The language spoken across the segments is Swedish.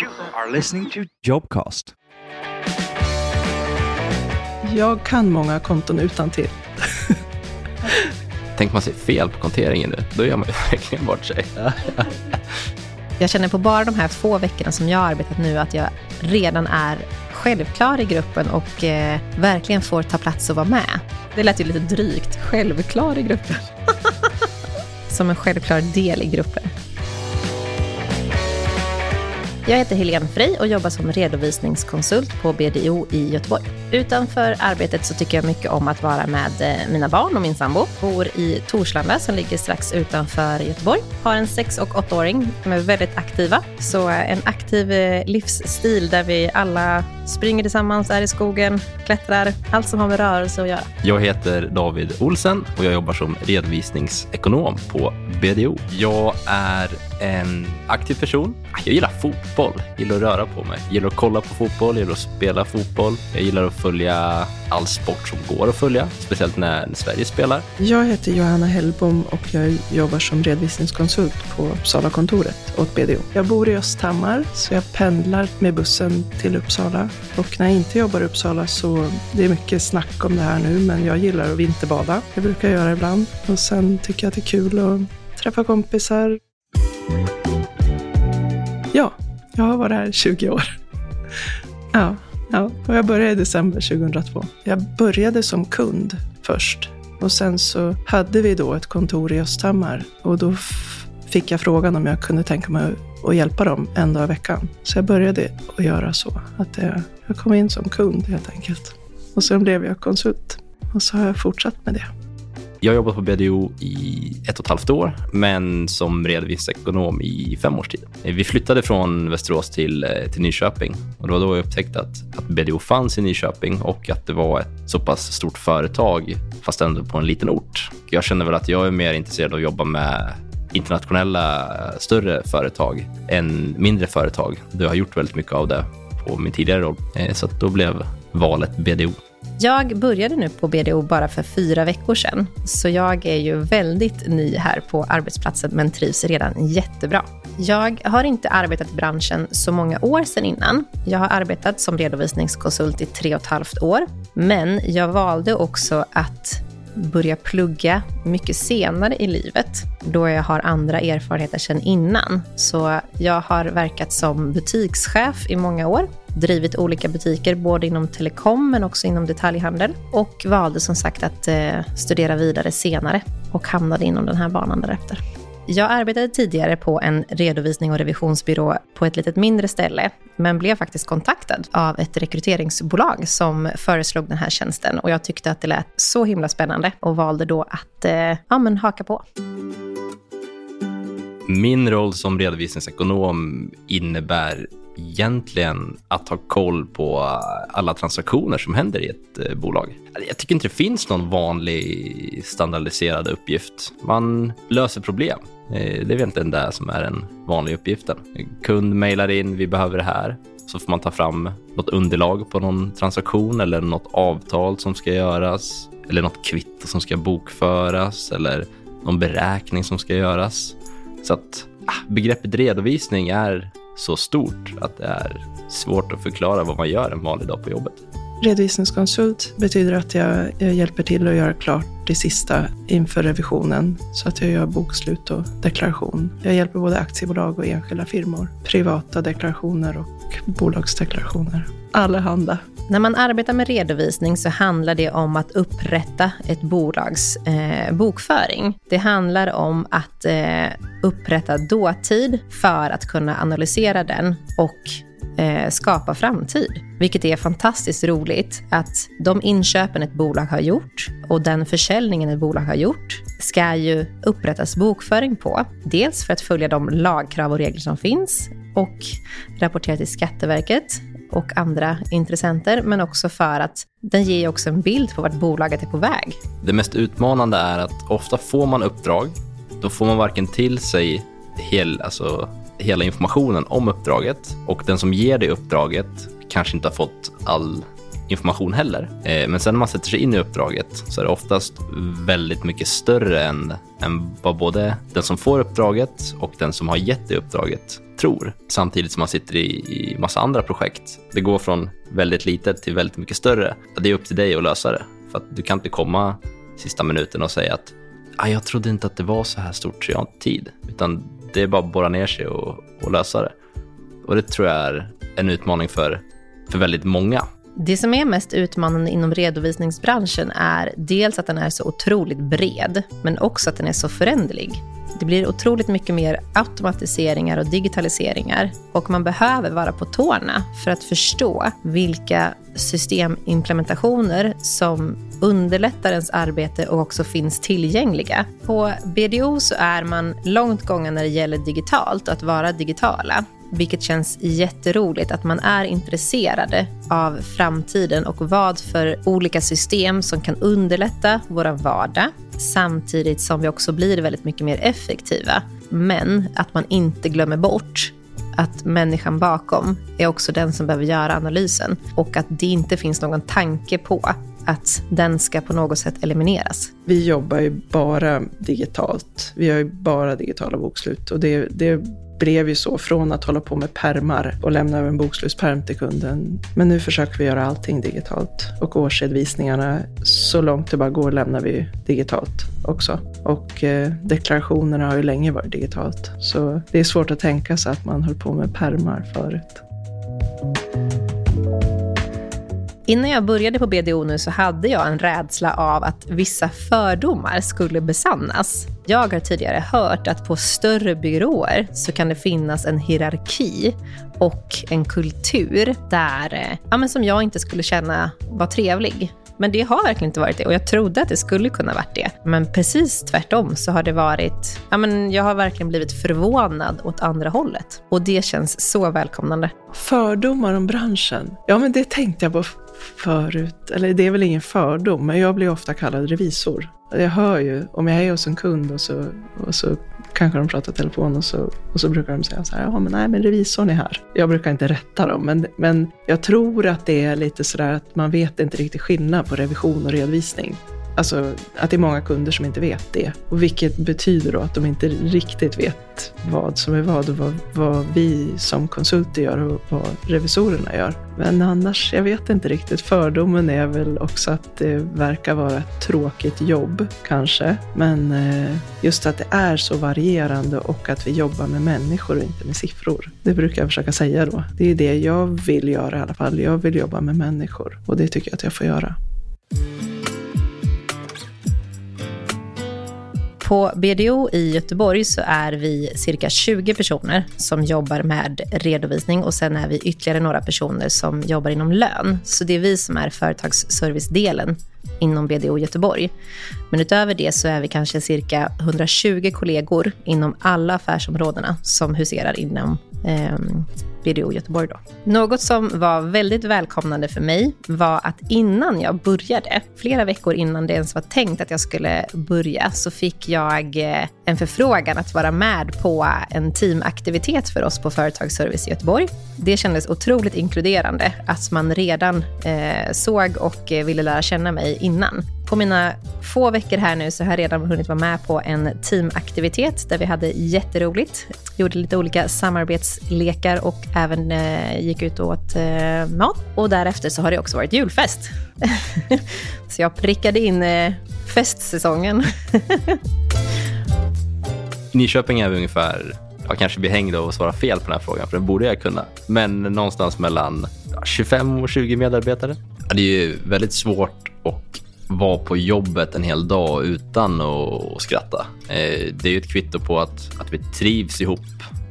You are listening to Jobcast. Jag kan många konton utan till. Tänker man sig fel på konteringen nu, då gör man ju verkligen bort sig. Jag känner på bara de här två veckorna som jag har arbetat nu att jag redan är självklar i gruppen och eh, verkligen får ta plats och vara med. Det lät ju lite drygt. Självklar i gruppen. som en självklar del i gruppen. Jag heter Helene Frey och jobbar som redovisningskonsult på BDO i Göteborg. Utanför arbetet så tycker jag mycket om att vara med eh, mina barn och min sambo. Bor i Torslanda som ligger strax utanför Göteborg. Har en sex och åttaåring som är väldigt aktiva. Så eh, en aktiv eh, livsstil där vi alla springer tillsammans, är i skogen, klättrar, allt som har med rörelse att göra. Jag heter David Olsen och jag jobbar som redovisningsekonom på BDO. Jag är en aktiv person. Jag gillar fotboll, gillar att röra på mig, gillar att kolla på fotboll, gillar att spela fotboll. Jag gillar att följa all sport som går att följa, speciellt när Sverige spelar. Jag heter Johanna Hellbom och jag jobbar som redovisningskonsult på Uppsala-kontoret åt BDO. Jag bor i Östhammar, så jag pendlar med bussen till Uppsala. Och när jag inte jobbar i Uppsala så det är mycket snack om det här nu, men jag gillar att vinterbada. Det brukar jag göra ibland. Och sen tycker jag att det är kul att träffa kompisar. Ja, jag har varit här 20 år. Ja. Ja, och jag började i december 2002. Jag började som kund först. Och sen så hade vi då ett kontor i Östhammar. Och då fick jag frågan om jag kunde tänka mig att hjälpa dem en dag i veckan. Så jag började att göra så. Att jag kom in som kund helt enkelt. Och sen blev jag konsult. Och så har jag fortsatt med det. Jag har jobbat på BDO i ett och ett halvt år, men som redovisningsekonom i fem års tid. Eh, vi flyttade från Västerås till, eh, till Nyköping och det var då jag upptäckte att, att BDO fanns i Nyköping och att det var ett så pass stort företag, fast ändå på en liten ort. Jag känner väl att jag är mer intresserad av att jobba med internationella eh, större företag än mindre företag. Jag har gjort väldigt mycket av det på min tidigare roll, så då blev valet BDO. Jag började nu på BDO bara för fyra veckor sedan, så jag är ju väldigt ny här på arbetsplatsen men trivs redan jättebra. Jag har inte arbetat i branschen så många år sedan innan. Jag har arbetat som redovisningskonsult i tre och ett halvt år, men jag valde också att börja plugga mycket senare i livet, då jag har andra erfarenheter sedan innan. Så jag har verkat som butikschef i många år drivit olika butiker, både inom telekom men också inom detaljhandel. Och valde som sagt att eh, studera vidare senare och hamnade inom den här banan därefter. Jag arbetade tidigare på en redovisning och revisionsbyrå på ett litet mindre ställe, men blev faktiskt kontaktad av ett rekryteringsbolag som föreslog den här tjänsten och jag tyckte att det lät så himla spännande och valde då att eh, ja, men haka på. Min roll som redovisningsekonom innebär egentligen att ha koll på alla transaktioner som händer i ett eh, bolag. Alltså, jag tycker inte det finns någon vanlig standardiserad uppgift. Man löser problem. Eh, det är egentligen det som är den vanliga uppgiften. Kund mejlar in, vi behöver det här. Så får man ta fram något underlag på någon transaktion eller något avtal som ska göras. Eller något kvitto som ska bokföras eller någon beräkning som ska göras. Så att ah, begreppet redovisning är så stort att det är svårt att förklara vad man gör en vanlig dag på jobbet. Redovisningskonsult betyder att jag, jag, hjälper till att göra klart det sista inför revisionen så att jag gör bokslut och deklaration. Jag hjälper både aktiebolag och enskilda firmor, privata deklarationer och bolagsdeklarationer. Allehanda. När man arbetar med redovisning så handlar det om att upprätta ett bolags eh, bokföring. Det handlar om att eh, upprätta dåtid för att kunna analysera den och eh, skapa framtid. Vilket är fantastiskt roligt att de inköpen ett bolag har gjort och den försäljningen ett bolag har gjort ska ju upprättas bokföring på. Dels för att följa de lagkrav och regler som finns och rapportera till Skatteverket och andra intressenter, men också för att den ger också en bild på vart bolaget är på väg. Det mest utmanande är att ofta får man uppdrag, då får man varken till sig hel, alltså, hela informationen om uppdraget och den som ger det uppdraget kanske inte har fått all information heller. Eh, men sen när man sätter sig in i uppdraget så är det oftast väldigt mycket större än, än vad både den som får uppdraget och den som har gett det uppdraget tror. Samtidigt som man sitter i, i massa andra projekt. Det går från väldigt litet till väldigt mycket större. Det är upp till dig att lösa det. För att du kan inte komma sista minuten och säga att ah, jag trodde inte att det var så här stort så jag har inte tid. Utan det är bara att borra ner sig och, och lösa det. Och det tror jag är en utmaning för, för väldigt många. Det som är mest utmanande inom redovisningsbranschen är dels att den är så otroligt bred, men också att den är så föränderlig. Det blir otroligt mycket mer automatiseringar och digitaliseringar och man behöver vara på tårna för att förstå vilka systemimplementationer som underlättar ens arbete och också finns tillgängliga. På BDO så är man långt gången när det gäller digitalt och att vara digitala vilket känns jätteroligt att man är intresserade av framtiden och vad för olika system som kan underlätta vår vardag samtidigt som vi också blir väldigt mycket mer effektiva. Men att man inte glömmer bort att människan bakom är också den som behöver göra analysen och att det inte finns någon tanke på att den ska på något sätt elimineras. Vi jobbar ju bara digitalt. Vi har ju bara digitala bokslut och det, det blev ju så från att hålla på med permar och lämna över en bokslutsperm till kunden. Men nu försöker vi göra allting digitalt och årsredovisningarna, så långt det bara går lämnar vi digitalt också. Och eh, deklarationerna har ju länge varit digitalt. Så det är svårt att tänka sig att man höll på med permar förut. Innan jag började på BDO nu så hade jag en rädsla av att vissa fördomar skulle besannas. Jag har tidigare hört att på större byråer så kan det finnas en hierarki och en kultur där, eh, ja, men som jag inte skulle känna var trevlig. Men det har verkligen inte varit det och jag trodde att det skulle kunna varit det. Men precis tvärtom så har det varit, ja men jag har verkligen blivit förvånad åt andra hållet. Och det känns så välkomnande. Fördomar om branschen? Ja men det tänkte jag på förut, eller det är väl ingen fördom, men jag blir ofta kallad revisor. Jag hör ju, om jag är hos en kund och så, och så kanske de pratar telefon och så, och så brukar de säga så här, ja men nej men revisorn är här. Jag brukar inte rätta dem, men, men jag tror att det är lite sådär att man vet inte riktigt skillnad på revision och redovisning. Alltså att det är många kunder som inte vet det. Och vilket betyder då att de inte riktigt vet vad som är vad och vad, vad vi som konsulter gör och vad revisorerna gör. Men annars, jag vet inte riktigt. Fördomen är väl också att det verkar vara ett tråkigt jobb, kanske. Men eh, just att det är så varierande och att vi jobbar med människor och inte med siffror. Det brukar jag försöka säga då. Det är det jag vill göra i alla fall. Jag vill jobba med människor och det tycker jag att jag får göra. På BDO i Göteborg så är vi cirka 20 personer som jobbar med redovisning och sen är vi ytterligare några personer som jobbar inom lön. Så det är vi som är företagsservicedelen inom BDO Göteborg. Men utöver det så är vi kanske cirka 120 kollegor inom alla affärsområdena som huserar inom eh, BDO Göteborg. Då. Något som var väldigt välkomnande för mig var att innan jag började, flera veckor innan det ens var tänkt att jag skulle börja, så fick jag eh, en förfrågan att vara med på en teamaktivitet för oss på Företagsservice i Göteborg. Det kändes otroligt inkluderande att man redan eh, såg och eh, ville lära känna mig innan. På mina få veckor här nu så har jag redan hunnit vara med på en teamaktivitet där vi hade jätteroligt. Gjorde lite olika samarbetslekar och även eh, gick ut och åt eh, mat. Och därefter så har det också varit julfest. så jag prickade in eh, festsäsongen. Nyköping är vi ungefär, jag kanske blir hängd av att svara fel på den här frågan, för det borde jag kunna. Men någonstans mellan 25 och 20 medarbetare. Det är ju väldigt svårt att vara på jobbet en hel dag utan att skratta. Eh, det är ju ett kvitto på att, att vi trivs ihop.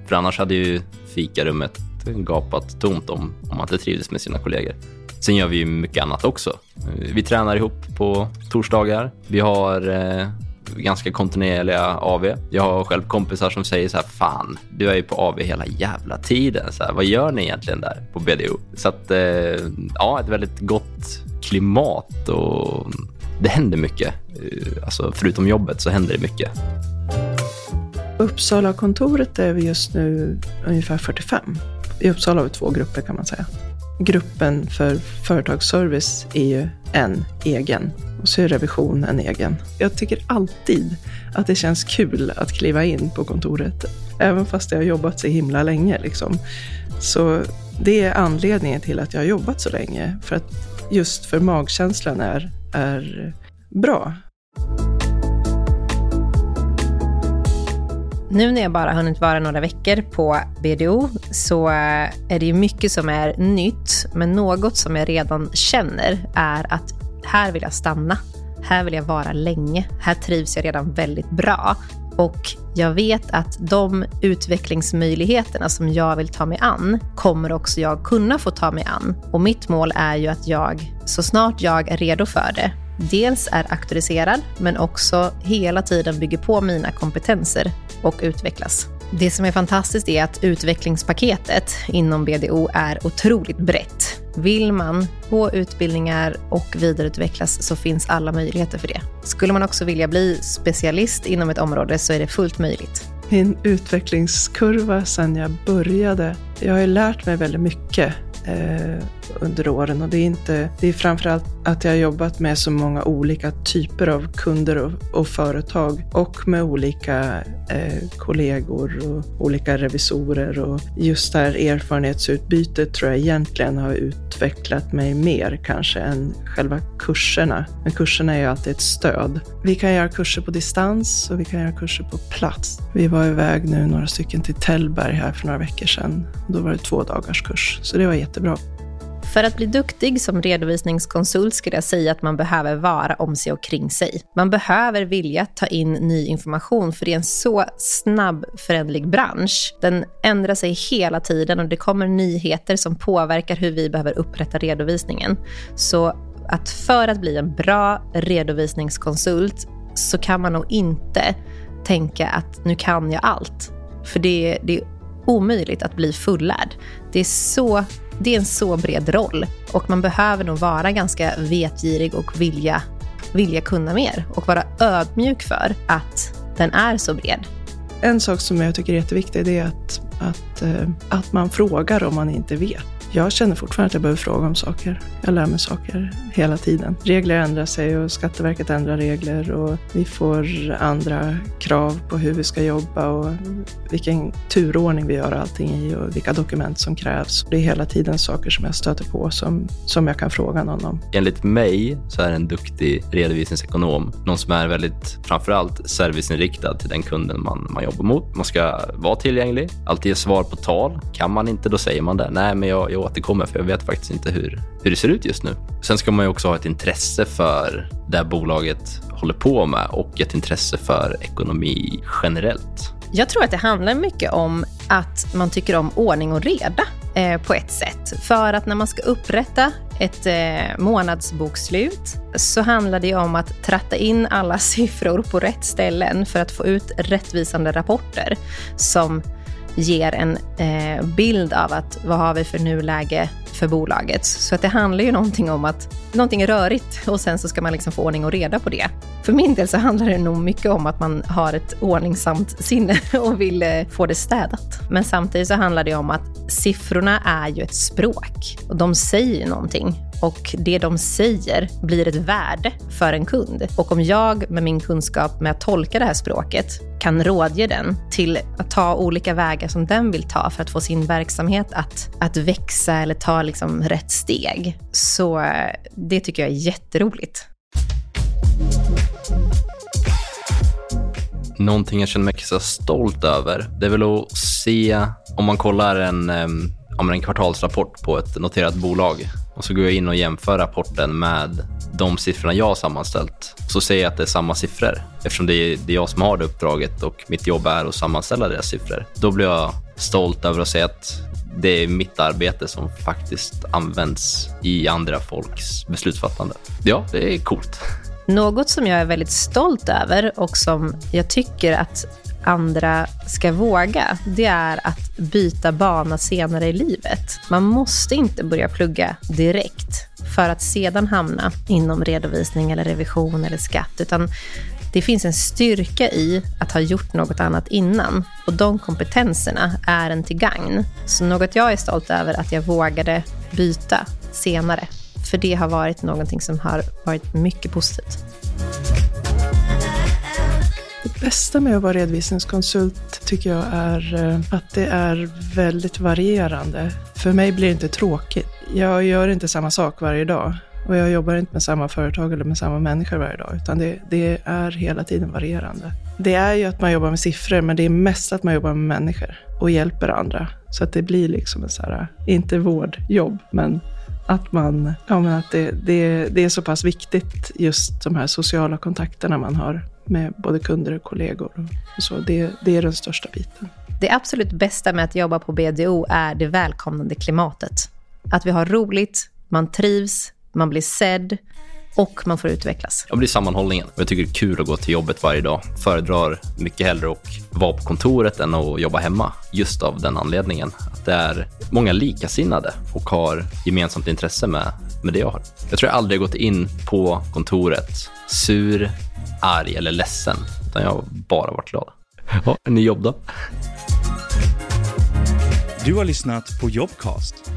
För annars hade ju fikarummet gapat tomt om, om man inte trivdes med sina kollegor. Sen gör vi ju mycket annat också. Vi tränar ihop på torsdagar. Vi har eh, ganska kontinuerliga AV. Jag har själv kompisar som säger så här, fan, du är ju på AV hela jävla tiden. Så här, vad gör ni egentligen där på BDO? Så att, eh, ja, ett väldigt gott klimat och det händer mycket. Eh, alltså, förutom jobbet så händer det mycket. Uppsala-kontoret är vi just nu ungefär 45. I Uppsala har vi två grupper kan man säga gruppen för företagsservice är ju en egen och så är revision en egen. Jag tycker alltid att det känns kul att kliva in på kontoret, även fast jag har jobbat så himla länge. Liksom. Så det är anledningen till att jag har jobbat så länge, för att just för magkänslan är, är bra. Nu när jag bara hunnit vara några veckor på BDO så är det ju mycket som är nytt, men något som jag redan känner är att här vill jag stanna. Här vill jag vara länge. Här trivs jag redan väldigt bra. Och jag vet att de utvecklingsmöjligheterna som jag vill ta mig an kommer också jag kunna få ta mig an. Och mitt mål är ju att jag, så snart jag är redo för det, dels är auktoriserad, men också hela tiden bygger på mina kompetenser och utvecklas. Det som är fantastiskt är att utvecklingspaketet inom BDO är otroligt brett. Vill man gå utbildningar och vidareutvecklas så finns alla möjligheter för det. Skulle man också vilja bli specialist inom ett område så är det fullt möjligt. Min utvecklingskurva sedan jag började, jag har ju lärt mig väldigt mycket eh, under åren. Och det är, inte, det är framförallt att jag har jobbat med så många olika typer av kunder och, och företag och med olika eh, kollegor och olika revisorer. Och just det här erfarenhetsutbytet tror jag egentligen har utvecklat mig mer kanske än själva kurserna. Men kurserna är ju alltid ett stöd. Vi kan göra kurser på distans och vi kan göra kurser på plats. Vi var iväg nu några stycken till Tällberg här för några veckor sedan. Då var det två dagars kurs, så det var jättebra. För att bli duktig som redovisningskonsult skulle jag säga att man behöver vara om sig och kring sig. Man behöver vilja ta in ny information för det är en så snabb förändlig bransch. Den ändrar sig hela tiden och det kommer nyheter som påverkar hur vi behöver upprätta redovisningen. Så att för att bli en bra redovisningskonsult så kan man nog inte tänka att nu kan jag allt. För det, det är omöjligt att bli fullärd. Det är så det är en så bred roll och man behöver nog vara ganska vetgirig och vilja, vilja kunna mer och vara ödmjuk för att den är så bred. En sak som jag tycker är jätteviktig är att, att, eh, att man frågar om man inte vet jag känner fortfarande att jag behöver fråga om saker. Jag lär mig saker hela tiden. Regler ändrar sig och Skatteverket ändrar regler och vi får andra krav på hur vi ska jobba och vilken turordning vi gör allting i och vilka dokument som krävs. Det är hela tiden saker som jag stöter på som, som jag kan fråga någon om. Enligt mig så är en duktig redovisningsekonom någon som är väldigt, framförallt serviceinriktad till den kunden man, man jobbar mot. Man ska vara tillgänglig, alltid ge svar på tal. Kan man inte, då säger man det. Nej, men jag, jag återkommer för jag vet faktiskt inte hur, hur det ser ut just nu. Sen ska man ju också ha ett intresse för det bolaget håller på med och ett intresse för ekonomi generellt. Jag tror att det handlar mycket om att man tycker om ordning och reda eh, på ett sätt. För att när man ska upprätta ett eh, månadsbokslut så handlar det om att tratta in alla siffror på rätt ställen för att få ut rättvisande rapporter som ger en eh, bild av att vad har vi för nuläge för bolaget. Så att det handlar ju någonting om att någonting är rörigt och sen så ska man liksom få ordning och reda på det. För min del så handlar det nog mycket om att man har ett ordningsamt sinne och vill eh, få det städat. Men samtidigt så handlar det om att siffrorna är ju ett språk och de säger någonting och det de säger blir ett värde för en kund. Och om jag med min kunskap med att tolka det här språket kan rådge den till att ta olika vägar som den vill ta för att få sin verksamhet att, att växa eller ta liksom rätt steg. Så eh, det tycker jag är jätteroligt. Någonting jag känner mig extra stolt över, det är väl att se om man kollar en, eh, en kvartalsrapport på ett noterat bolag och så går jag in och jämför rapporten med de siffrorna jag har sammanställt. Så ser jag att det är samma siffror eftersom det är, jag som har det uppdraget och mitt jobb är att sammanställa deras siffror. Då blir jag stolt över att se att det är mitt arbete som faktiskt används i andra folks beslutsfattande. Ja, det är coolt. Något som jag är väldigt stolt över och som jag tycker att andra ska våga, det är att byta bana senare i livet. Man måste inte börja plugga direkt för att sedan hamna inom redovisning eller revision eller skatt, utan det finns en styrka i att ha gjort något annat innan och de kompetenserna är en till gagn. Så något jag är stolt över att jag vågade byta senare. För det har varit någonting som har varit mycket positivt. Det bästa med att vara redovisningskonsult tycker jag är eh, att det är väldigt varierande. För mig blir det inte tråkigt. Jag gör inte samma sak varje dag. Och jag jobbar inte med samma företag eller med samma människor varje dag, utan det, det, är hela tiden varierande. Det är ju att man jobbar med siffror, men det är mest att man jobbar med människor och hjälper andra. Så att det blir liksom en så här, inte vårdjobb, men att man, ja men att det, det, det är så pass viktigt, just de här sociala kontakterna man har med både kunder och kollegor och så. Det, det är den största biten. Det absolut bästa med att jobba på BDO är det välkomnande klimatet. Att vi har roligt, man trivs, man blir sedd och man får utvecklas. Ja, det är sammanhållningen. Jag tycker det är kul att gå till jobbet varje dag. Föredrar mycket hellre att vara på kontoret än att jobba hemma. Just av den anledningen. Att det är många likasinnade och har gemensamt intresse med, med det jag har. Jag tror jag aldrig gått in på kontoret sur, arg eller ledsen. Utan jag har bara varit glad. Ja, ny jobb då? Du har lyssnat på Jobcast